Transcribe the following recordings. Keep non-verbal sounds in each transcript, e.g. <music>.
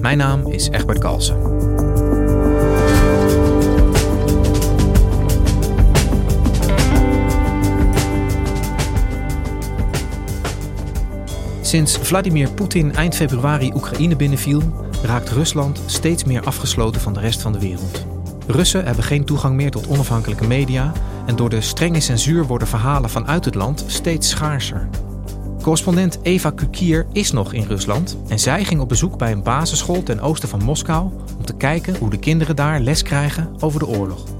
Mijn naam is Egbert Kalsen. Sinds Vladimir Poetin eind februari Oekraïne binnenviel, raakt Rusland steeds meer afgesloten van de rest van de wereld. Russen hebben geen toegang meer tot onafhankelijke media en door de strenge censuur worden verhalen vanuit het land steeds schaarser. Correspondent Eva Kukier is nog in Rusland en zij ging op bezoek bij een basisschool ten oosten van Moskou om te kijken hoe de kinderen daar les krijgen over de oorlog.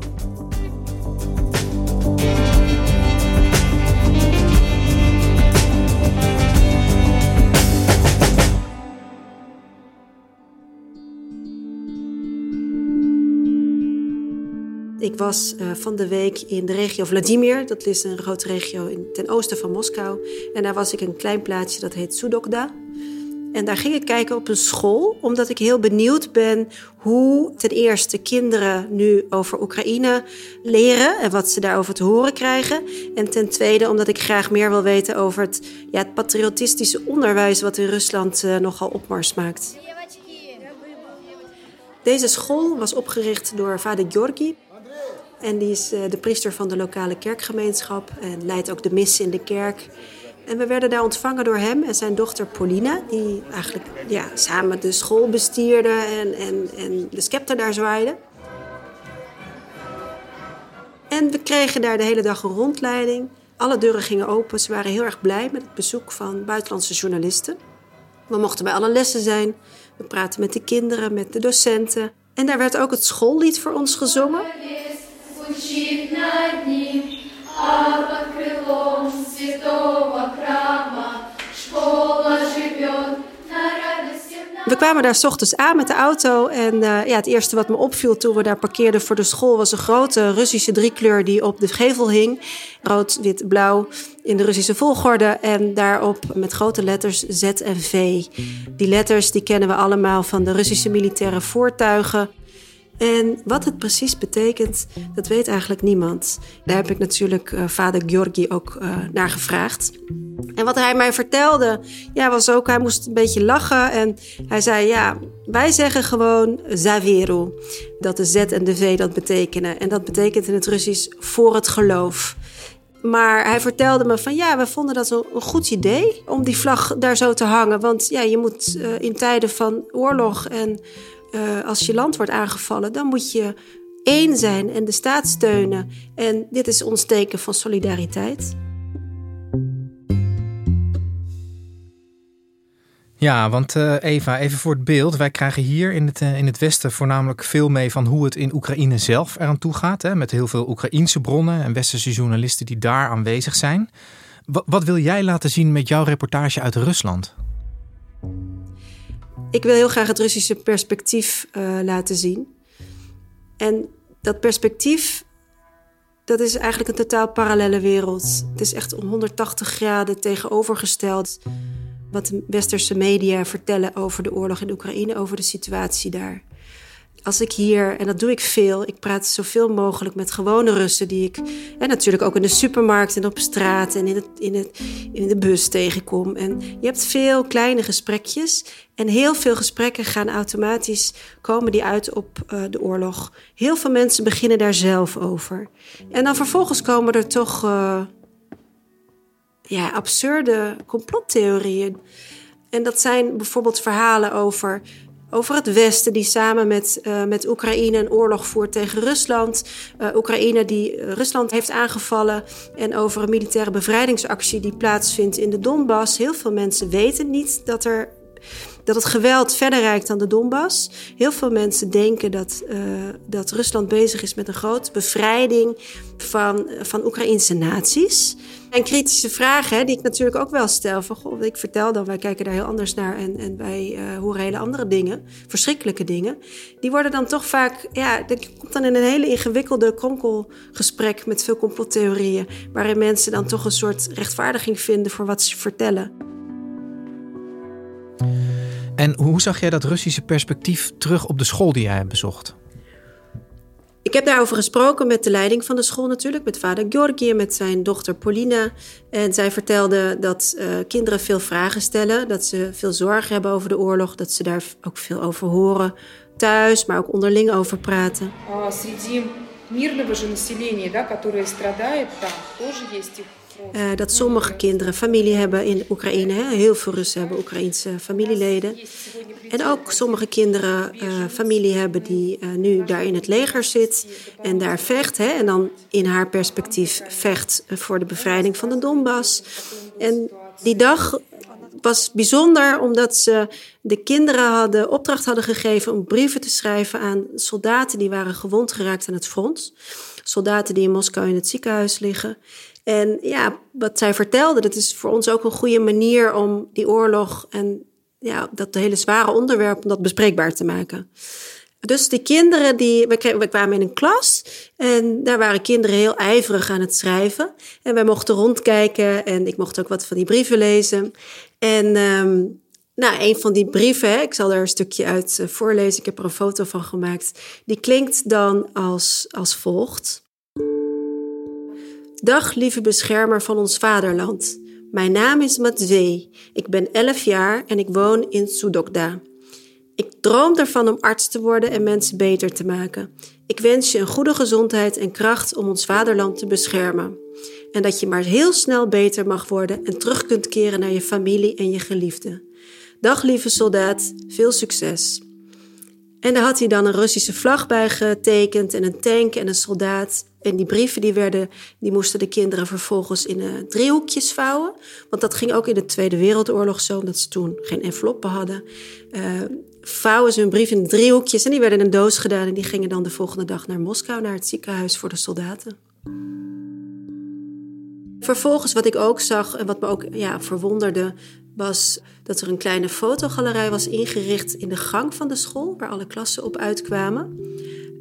Ik was uh, van de week in de regio Vladimir. Dat is een grote regio in, ten oosten van Moskou. En daar was ik een klein plaatsje dat heet Sudokda. En daar ging ik kijken op een school, omdat ik heel benieuwd ben hoe ten eerste kinderen nu over Oekraïne leren en wat ze daarover te horen krijgen. En ten tweede omdat ik graag meer wil weten over het, ja, het patriotistische onderwijs wat in Rusland uh, nogal opmars maakt. Deze school was opgericht door vader Georgi. En die is uh, de priester van de lokale kerkgemeenschap en leidt ook de mis in de kerk. En we werden daar ontvangen door hem en zijn dochter Paulina, die eigenlijk ja, samen de school bestierden en, en, en de scepter daar zwaaiden. En we kregen daar de hele dag een rondleiding. Alle deuren gingen open. Ze waren heel erg blij met het bezoek van buitenlandse journalisten. We mochten bij alle lessen zijn. We praten met de kinderen, met de docenten. En daar werd ook het schoollied voor ons gezongen. We kwamen daar s ochtends aan met de auto. En uh, ja, het eerste wat me opviel toen we daar parkeerden voor de school was een grote Russische driekleur die op de gevel hing. Rood, wit, blauw in de Russische volgorde. En daarop met grote letters Z en V. Die letters die kennen we allemaal van de Russische militaire voertuigen. En wat het precies betekent, dat weet eigenlijk niemand. Daar heb ik natuurlijk uh, vader Georgi ook uh, naar gevraagd. En wat hij mij vertelde, ja, was ook, hij moest een beetje lachen. En hij zei, ja, wij zeggen gewoon Zaveru. Dat de Z en de V dat betekenen. En dat betekent in het Russisch voor het geloof. Maar hij vertelde me van ja, we vonden dat een goed idee om die vlag daar zo te hangen. Want ja, je moet uh, in tijden van oorlog en uh, als je land wordt aangevallen, dan moet je één zijn en de staat steunen. En dit is ons teken van solidariteit. Ja, want uh, Eva, even voor het beeld. Wij krijgen hier in het, uh, in het Westen voornamelijk veel mee van hoe het in Oekraïne zelf eraan toe gaat. Hè, met heel veel Oekraïense bronnen en Westerse journalisten die daar aanwezig zijn. Wat wil jij laten zien met jouw reportage uit Rusland? Ik wil heel graag het Russische perspectief uh, laten zien. En dat perspectief, dat is eigenlijk een totaal parallele wereld. Het is echt om 180 graden tegenovergesteld wat de westerse media vertellen over de oorlog in Oekraïne, over de situatie daar als ik hier, en dat doe ik veel, ik praat zoveel mogelijk met gewone Russen die ik, en natuurlijk ook in de supermarkt en op straat en in, het, in, het, in de bus tegenkom. En je hebt veel kleine gesprekjes en heel veel gesprekken gaan automatisch, komen die uit op uh, de oorlog. Heel veel mensen beginnen daar zelf over. En dan vervolgens komen er toch uh, ja, absurde complottheorieën. En dat zijn bijvoorbeeld verhalen over over het Westen, die samen met, uh, met Oekraïne een oorlog voert tegen Rusland. Uh, Oekraïne die Rusland heeft aangevallen. En over een militaire bevrijdingsactie die plaatsvindt in de Donbass. Heel veel mensen weten niet dat er dat het geweld verder reikt dan de Donbass. Heel veel mensen denken dat, uh, dat Rusland bezig is met een grote bevrijding van, van Oekraïnse naties. En kritische vragen, die ik natuurlijk ook wel stel. Van, goh, ik vertel dan, wij kijken daar heel anders naar en, en wij uh, horen hele andere dingen, verschrikkelijke dingen. Die worden dan toch vaak, ja, dat komt dan in een hele ingewikkelde kronkelgesprek met veel complottheorieën. Waarin mensen dan toch een soort rechtvaardiging vinden voor wat ze vertellen. En hoe zag jij dat Russische perspectief terug op de school die jij hebt bezocht? Ik heb daarover gesproken met de leiding van de school natuurlijk, met vader Georgi en met zijn dochter Polina. En zij vertelde dat uh, kinderen veel vragen stellen, dat ze veel zorgen hebben over de oorlog, dat ze daar ook veel over horen thuis, maar ook onderling over praten. Среди мирного же населения, да, которое страдает, там тоже есть их uh, dat sommige kinderen familie hebben in Oekraïne. Hè. Heel veel Russen hebben Oekraïense familieleden. En ook sommige kinderen uh, familie hebben die uh, nu daar in het leger zit en daar vecht. Hè, en dan in haar perspectief vecht voor de bevrijding van de Donbass. En die dag was bijzonder omdat ze de kinderen hadden opdracht hadden gegeven om brieven te schrijven aan soldaten die waren gewond geraakt aan het front. Soldaten die in Moskou in het ziekenhuis liggen. En ja, wat zij vertelde, dat is voor ons ook een goede manier om die oorlog en ja, dat hele zware onderwerp om dat bespreekbaar te maken. Dus die kinderen, die, we, kwamen in een klas en daar waren kinderen heel ijverig aan het schrijven. En wij mochten rondkijken en ik mocht ook wat van die brieven lezen. En um, nou, een van die brieven, ik zal er een stukje uit uh, voorlezen, ik heb er een foto van gemaakt. Die klinkt dan als, als volgt. Dag, lieve beschermer van ons vaderland. Mijn naam is Matvey. Ik ben 11 jaar en ik woon in Sudokda. Ik droom ervan om arts te worden en mensen beter te maken. Ik wens je een goede gezondheid en kracht om ons vaderland te beschermen. En dat je maar heel snel beter mag worden en terug kunt keren naar je familie en je geliefden. Dag lieve soldaat, veel succes. En daar had hij dan een Russische vlag bij getekend en een tank en een soldaat. En die brieven die werden, die moesten de kinderen vervolgens in uh, driehoekjes vouwen. Want dat ging ook in de Tweede Wereldoorlog zo, omdat ze toen geen enveloppen hadden. Uh, vouwen ze hun brief in driehoekjes en die werden in een doos gedaan. En die gingen dan de volgende dag naar Moskou, naar het ziekenhuis voor de soldaten. Vervolgens wat ik ook zag en wat me ook ja, verwonderde, was dat er een kleine fotogalerij was ingericht in de gang van de school, waar alle klassen op uitkwamen.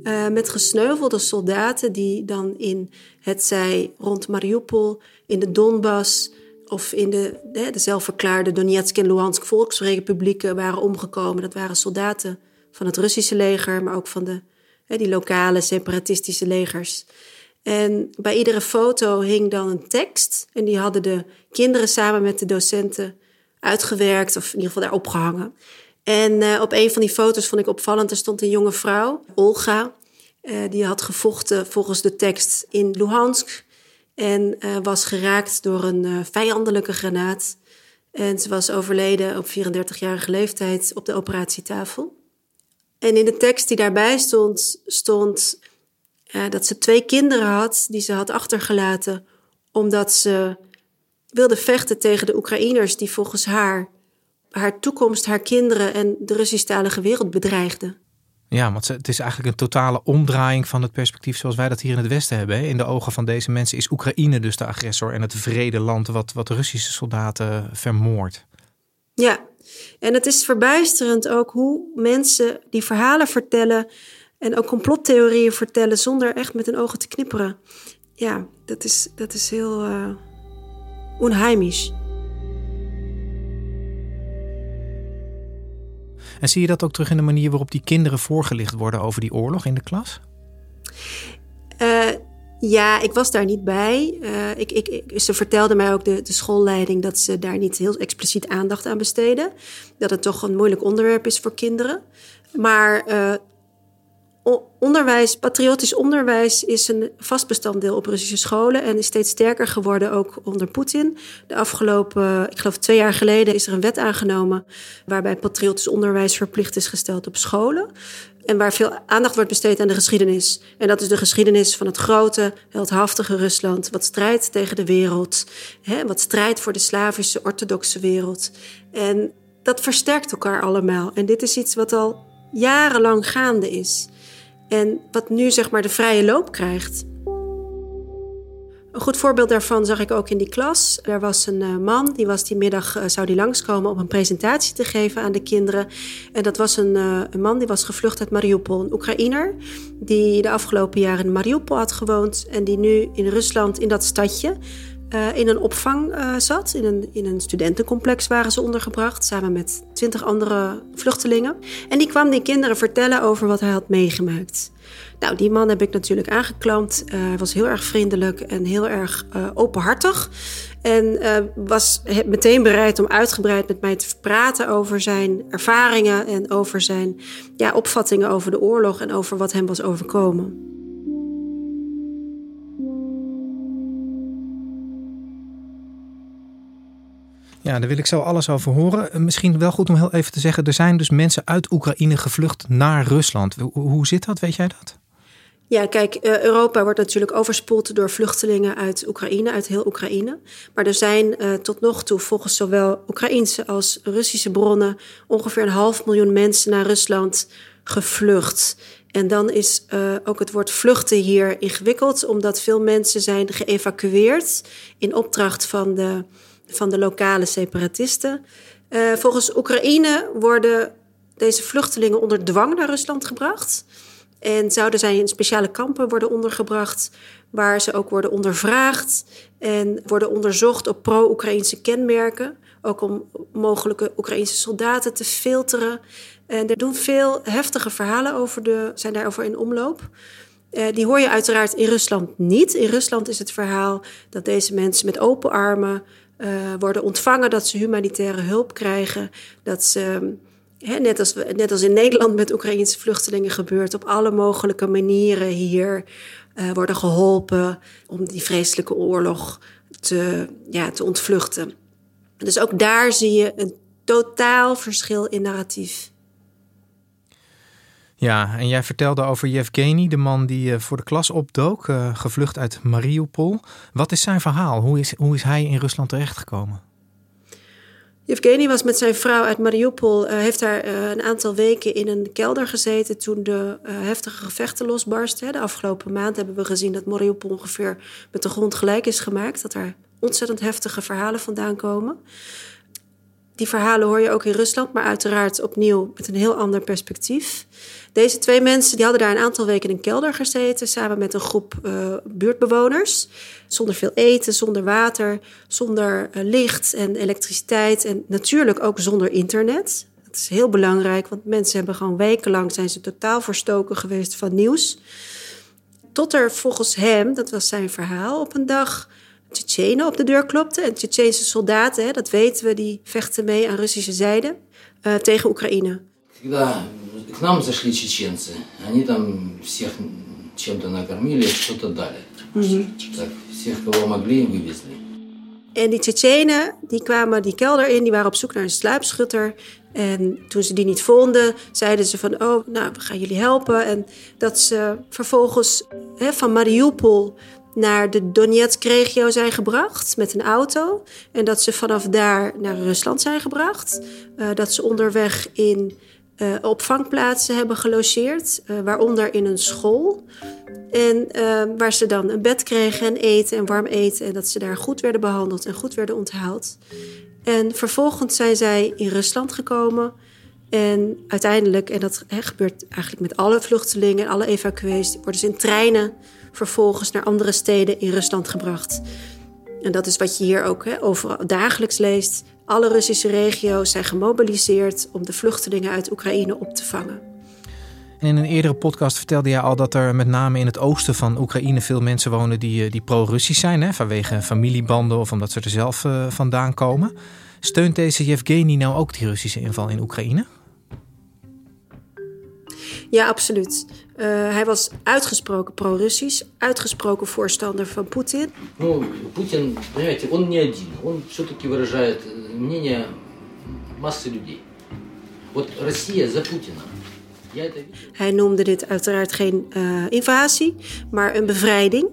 Uh, met gesneuvelde soldaten die dan in het zij rond Mariupol, in de Donbass of in de, de, de zelfverklaarde Donetsk en Luhansk volksrepublieken waren omgekomen. Dat waren soldaten van het Russische leger, maar ook van de, die lokale separatistische legers. En bij iedere foto hing dan een tekst. En die hadden de kinderen samen met de docenten uitgewerkt, of in ieder geval daar opgehangen. En uh, op een van die foto's vond ik opvallend, er stond een jonge vrouw, Olga. Uh, die had gevochten volgens de tekst in Luhansk. En uh, was geraakt door een vijandelijke granaat. En ze was overleden op 34-jarige leeftijd op de operatietafel. En in de tekst die daarbij stond, stond dat ze twee kinderen had die ze had achtergelaten omdat ze wilde vechten tegen de Oekraïners die volgens haar haar toekomst, haar kinderen en de Russisch-talige wereld bedreigden. Ja, want het is eigenlijk een totale omdraaiing van het perspectief zoals wij dat hier in het Westen hebben. In de ogen van deze mensen is Oekraïne dus de agressor en het vrede land wat, wat Russische soldaten vermoordt. Ja, en het is verbijsterend ook hoe mensen die verhalen vertellen en ook complottheorieën vertellen zonder echt met hun ogen te knipperen. Ja, dat is, dat is heel uh, onheimisch. En zie je dat ook terug in de manier waarop die kinderen voorgelicht worden over die oorlog in de klas? Uh, ja, ik was daar niet bij. Uh, ik, ik, ze vertelde mij ook de, de schoolleiding dat ze daar niet heel expliciet aandacht aan besteden. Dat het toch een moeilijk onderwerp is voor kinderen. Maar uh, onderwijs, patriotisch onderwijs is een vast bestanddeel op Russische scholen en is steeds sterker geworden ook onder Poetin. De afgelopen, ik geloof twee jaar geleden, is er een wet aangenomen waarbij patriotisch onderwijs verplicht is gesteld op scholen. En waar veel aandacht wordt besteed aan de geschiedenis. En dat is de geschiedenis van het grote, heldhaftige Rusland. Wat strijdt tegen de wereld. Hè, wat strijdt voor de Slavische orthodoxe wereld. En dat versterkt elkaar allemaal. En dit is iets wat al jarenlang gaande is. En wat nu zeg maar de vrije loop krijgt. Een goed voorbeeld daarvan zag ik ook in die klas. Er was een uh, man, die was die middag, uh, zou die langskomen om een presentatie te geven aan de kinderen. En dat was een, uh, een man die was gevlucht uit Mariupol, een Oekraïner. Die de afgelopen jaren in Mariupol had gewoond en die nu in Rusland, in dat stadje, uh, in een opvang uh, zat. In een, in een studentencomplex waren ze ondergebracht, samen met twintig andere vluchtelingen. En die kwam die kinderen vertellen over wat hij had meegemaakt. Nou, die man heb ik natuurlijk aangeklampt. Uh, hij was heel erg vriendelijk en heel erg openhartig. En was meteen bereid om uitgebreid met mij te praten over zijn ervaringen en over zijn ja, opvattingen over de oorlog en over wat hem was overkomen. Ja, daar wil ik zo alles over horen. Misschien wel goed om heel even te zeggen: er zijn dus mensen uit Oekraïne gevlucht naar Rusland. Hoe zit dat? Weet jij dat? Ja, kijk, Europa wordt natuurlijk overspoeld door vluchtelingen uit Oekraïne, uit heel Oekraïne. Maar er zijn uh, tot nog toe, volgens zowel Oekraïnse als Russische bronnen, ongeveer een half miljoen mensen naar Rusland gevlucht. En dan is ook het woord vluchten hier ingewikkeld, omdat veel mensen zijn geëvacueerd in opdracht van de van de lokale separatisten. Uh, volgens Oekraïne worden deze vluchtelingen onder dwang naar Rusland gebracht. En zouden zij in speciale kampen worden ondergebracht, waar ze ook worden ondervraagd en worden onderzocht op pro-Oekraïnse kenmerken. Ook om mogelijke Oekraïnse soldaten te filteren. En er doen veel heftige verhalen over de, zijn daarover in omloop. Uh, die hoor je uiteraard in Rusland niet. In Rusland is het verhaal dat deze mensen met open armen uh, worden ontvangen, dat ze humanitaire hulp krijgen, dat ze. net, als, net als in Nederland met Oekraïnse vluchtelingen gebeurt, op alle mogelijke manieren hier uh, worden geholpen om die vreselijke oorlog te, ja, te ontvluchten. Dus ook daar zie je een totaal verschil in narratief. Ja, en jij vertelde over Yevgeny, de man die uh, voor de klas opdook, uh, gevlucht uit Mariupol. Wat is zijn verhaal? Hoe is, hoe is hij in Rusland terechtgekomen? Yevgeny was met zijn vrouw uit Mariupol, uh, heeft daar een aantal weken in een kelder gezeten toen de heftige gevechten losbarsten. De afgelopen maand hebben we gezien dat Mariupol ongeveer met de grond gelijk is gemaakt. Dat er ontzettend heftige verhalen vandaan komen. Die verhalen hoor je ook in Rusland, maar uiteraard opnieuw met een heel ander perspectief. Deze twee mensen die hadden daar een aantal weken in een kelder gezeten, samen met een groep eh, buurtbewoners. Zonder veel eten, zonder water, zonder eh, licht en elektriciteit en natuurlijk ook zonder internet. Dat is heel belangrijk, want mensen hebben gewoon wekenlang zijn ze totaal verstoken geweest van nieuws. Tot er volgens hem, dat was zijn verhaal, op een dag Tsjetsjenen op de deur klopte. En Tsjetsjense soldaten, hè, dat weten we, die vechten mee aan Russische zijde eh, tegen Oekraïne к нам зашли чеченцы, они там всех чем-то накормили, что-то дали. Так, всех, кого могли, вывезли. En die Tsjetsjenen, die kwamen die kelder in, die waren op zoek naar een sluipschutter. En toen ze die niet vonden, zeiden ze van, oh, nou, we gaan jullie helpen. En dat ze vervolgens hè, van Mariupol naar de Donetsk-regio zijn gebracht met een auto. En dat ze vanaf daar naar Rusland zijn gebracht. Uh, dat ze onderweg in uh, opvangplaatsen hebben gelogeerd, uh, waaronder in een school. En waar ze dan een bed kregen en eten en warm eten. En dat ze daar goed werden behandeld en goed werden onthaald. En vervolgens zijn zij in Rusland gekomen. En uiteindelijk, en dat gebeurt eigenlijk met alle vluchtelingen en alle evacuees, worden ze in treinen vervolgens naar andere steden in Rusland gebracht. En dat is wat je hier ook he, over dagelijks leest. Alle Russische regio's zijn gemobiliseerd om de vluchtelingen uit Oekraïne op te vangen. En in een eerdere podcast vertelde jij al dat er met name in het oosten van Oekraïne veel mensen wonen die, eh, die pro-Russisch zijn, hè, vanwege familiebanden of omdat ze er zelf uh, vandaan komen. Steunt deze Yevgeny nou ook die Russische inval in Oekraïne? Ja, absoluut. Uh, hij was uitgesproken pro-Russisch, uitgesproken voorstander van Poetin. Ну, Путин, понимаете, он не один. Он все-таки выражает мнение массы людей. Вот Россия за Путина. Hij noemde dit uiteraard geen uh, invasie, maar een bevrijding.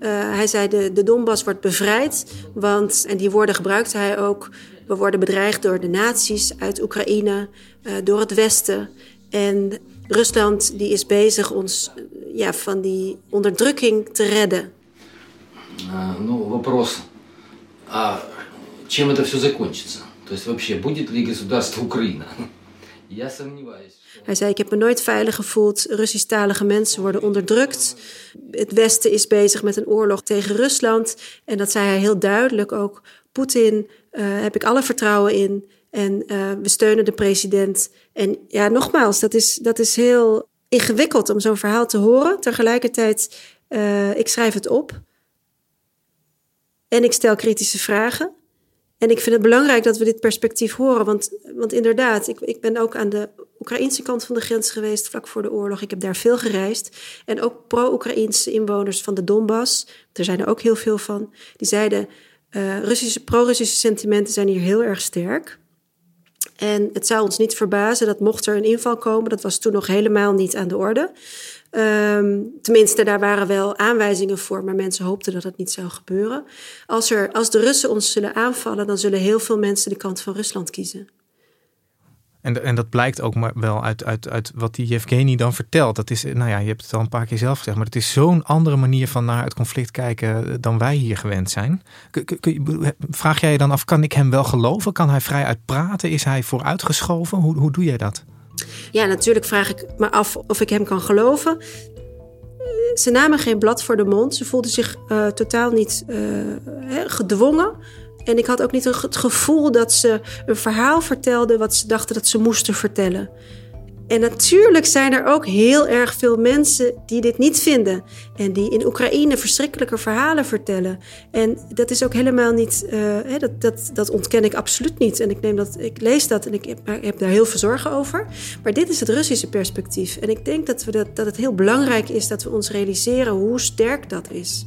Uh, hij zei de, de Donbass wordt bevrijd, want, en die woorden gebruikte hij ook, We worden bedreigd door de nazi's uit Oekraïne, uh, door het Westen. En Rusland die is bezig ons ja, van die onderdrukking te redden. Uh, ну, вопрос, а чем это все закончится? То есть вообще будет ли государство Украина? <laughs> Я сомневаюсь. Hij zei: Ik heb me nooit veilig gevoeld. Russisch-talige mensen worden onderdrukt. Het Westen is bezig met een oorlog tegen Rusland. En dat zei hij heel duidelijk ook. Poetin uh, heb ik alle vertrouwen in. En uh, we steunen de president. en ja, nogmaals, dat is, dat is heel ingewikkeld om zo'n verhaal te horen. Tegelijkertijd, uh, ik schrijf het op. En ik stel kritische vragen. En ik vind het belangrijk dat we dit perspectief horen. Want, want inderdaad, ik, ik ben ook aan de Oekraïnse kant van de grens geweest vlak voor de oorlog. Ik heb daar veel gereisd. En ook pro-Oekraïnse inwoners van de Donbass, er zijn er ook heel veel van, die zeiden: uh, Russische, pro-Russische sentimenten zijn hier heel erg sterk. En het zou ons niet verbazen dat mocht er een inval komen, dat was toen nog helemaal niet aan de orde. Um, tenminste, daar waren wel aanwijzingen voor, maar mensen hoopten dat het niet zou gebeuren. Als, er, als de Russen ons zullen aanvallen, dan zullen heel veel mensen de kant van Rusland kiezen. En, en dat blijkt ook maar wel uit, uit, uit wat die Yevgeny dan vertelt. Dat is, nou ja, je hebt het al een paar keer zelf gezegd, maar het is zo'n andere manier van naar het conflict kijken dan wij hier gewend zijn. Vraag jij je dan af, kan ik hem wel geloven? Kan hij vrij uitpraten? Is hij vooruitgeschoven? Hoe, hoe doe jij dat? Ja, natuurlijk vraag ik me af of ik hem kan geloven. Ze namen geen blad voor de mond. Ze voelden zich uh, totaal niet gedwongen. En ik had ook niet het gevoel dat ze een verhaal vertelden wat ze dachten dat ze moesten vertellen. En natuurlijk zijn er ook heel erg veel mensen die dit niet vinden. En die in Oekraïne verschrikkelijke verhalen vertellen. En dat is ook helemaal niet, uh, dat, dat, dat ontken ik absoluut niet. En ik, neem dat, ik lees dat en ik heb, heb daar heel veel zorgen over. Maar dit is het Russische perspectief. En ik denk dat, we dat, dat het heel belangrijk is dat we ons realiseren hoe sterk dat is.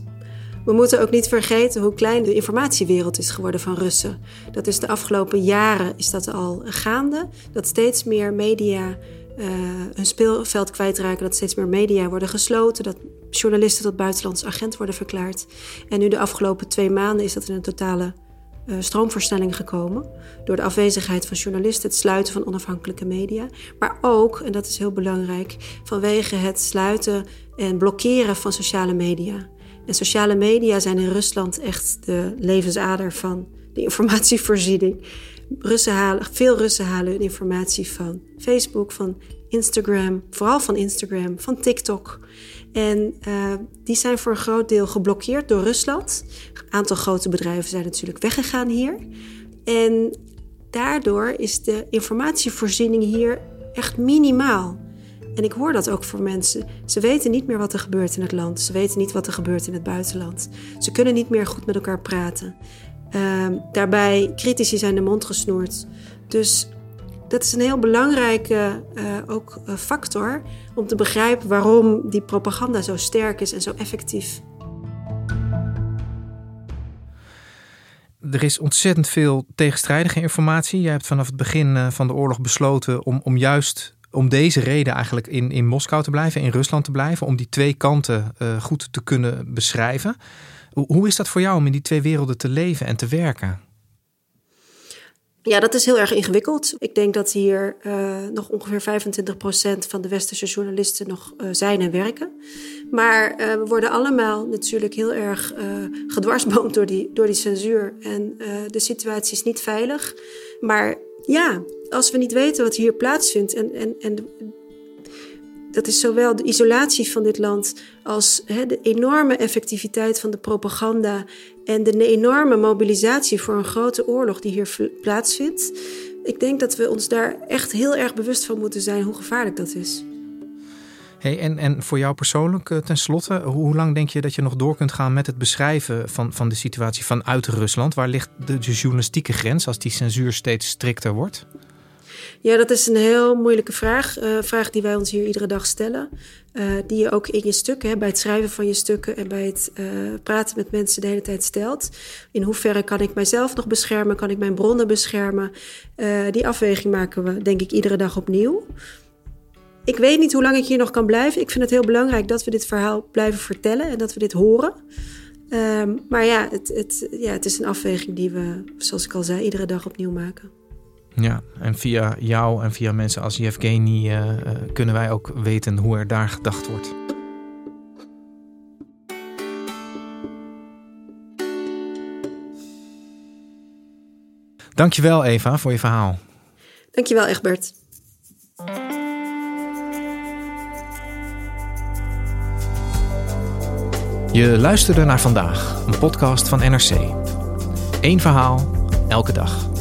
We moeten ook niet vergeten hoe klein de informatiewereld is geworden van Russen. Dat is de afgelopen jaren is dat al gaande. Dat steeds meer media uh, hun speelveld kwijtraken, dat steeds meer media worden gesloten, dat journalisten tot buitenlands agent worden verklaard. En nu de afgelopen twee maanden is dat in een totale uh, stroomversnelling gekomen. Door de afwezigheid van journalisten, het sluiten van onafhankelijke media. Maar ook, en dat is heel belangrijk, vanwege het sluiten en blokkeren van sociale media. En sociale media zijn in Rusland echt de levensader van de informatievoorziening. Russen halen, veel Russen halen hun informatie van Facebook, van Instagram, vooral van Instagram, van TikTok. En uh, die zijn voor een groot deel geblokkeerd door Rusland. Een aantal grote bedrijven zijn natuurlijk weggegaan hier. En daardoor is de informatievoorziening hier echt minimaal. En ik hoor dat ook voor mensen. Ze weten niet meer wat er gebeurt in het land. Ze weten niet wat er gebeurt in het buitenland. Ze kunnen niet meer goed met elkaar praten. Uh, daarbij critici zijn de mond gesnoerd. Dus dat is een heel belangrijke uh, ook, uh, factor om te begrijpen waarom die propaganda zo sterk is en zo effectief. Er is ontzettend veel tegenstrijdige informatie. Jij hebt vanaf het begin uh, van de oorlog besloten om, om juist om deze reden eigenlijk in, in Moskou te blijven, in Rusland te blijven, om die twee kanten uh, goed te kunnen beschrijven. Hoe is dat voor jou om in die twee werelden te leven en te werken? Ja, dat is heel erg ingewikkeld. Ik denk dat hier uh, nog ongeveer 25% van de westerse journalisten nog uh, zijn en werken. Maar we worden allemaal natuurlijk heel erg gedwarsboomd door die, door die censuur. En de situatie is niet veilig. Maar ja, als we niet weten wat hier plaatsvindt en, en, en dat is zowel de isolatie van dit land als hè, de enorme effectiviteit van de propaganda en de enorme mobilisatie voor een grote oorlog die hier plaatsvindt. Ik denk dat we ons daar echt heel erg bewust van moeten zijn hoe gevaarlijk dat is. Hey, en, en voor jou persoonlijk, uh, tenslotte, hoe lang denk je dat je nog door kunt gaan met het beschrijven van, van de situatie vanuit Rusland? Waar ligt de, de journalistieke grens als die censuur steeds strikter wordt? Ja, dat is een heel moeilijke vraag. Uh, vraag die wij ons hier iedere dag stellen. Uh, die je ook in je stukken, hè, bij het schrijven van je stukken en bij het uh, praten met mensen de hele tijd stelt. In hoeverre kan ik mijzelf nog beschermen? Kan ik mijn bronnen beschermen? die afweging maken we, denk ik, iedere dag opnieuw. Ik weet niet hoe lang ik hier nog kan blijven. Ik vind het heel belangrijk dat we dit verhaal blijven vertellen en dat we dit horen. Ehm, maar ja het, het, ja, het is een afweging die we, zoals ik al zei, iedere dag opnieuw maken. Ja, en via jou en via mensen als Yevgeny uh, kunnen wij ook weten hoe er daar gedacht wordt. Dankjewel Eva voor je verhaal. Dankjewel Egbert. Je luisterde naar vandaag, een podcast van NRC. Eén verhaal, elke dag.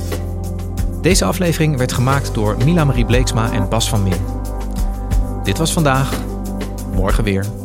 Deze aflevering werd gemaakt door Mila Marie Bleeksma en Bas van Min. Dit was vandaag, morgen weer.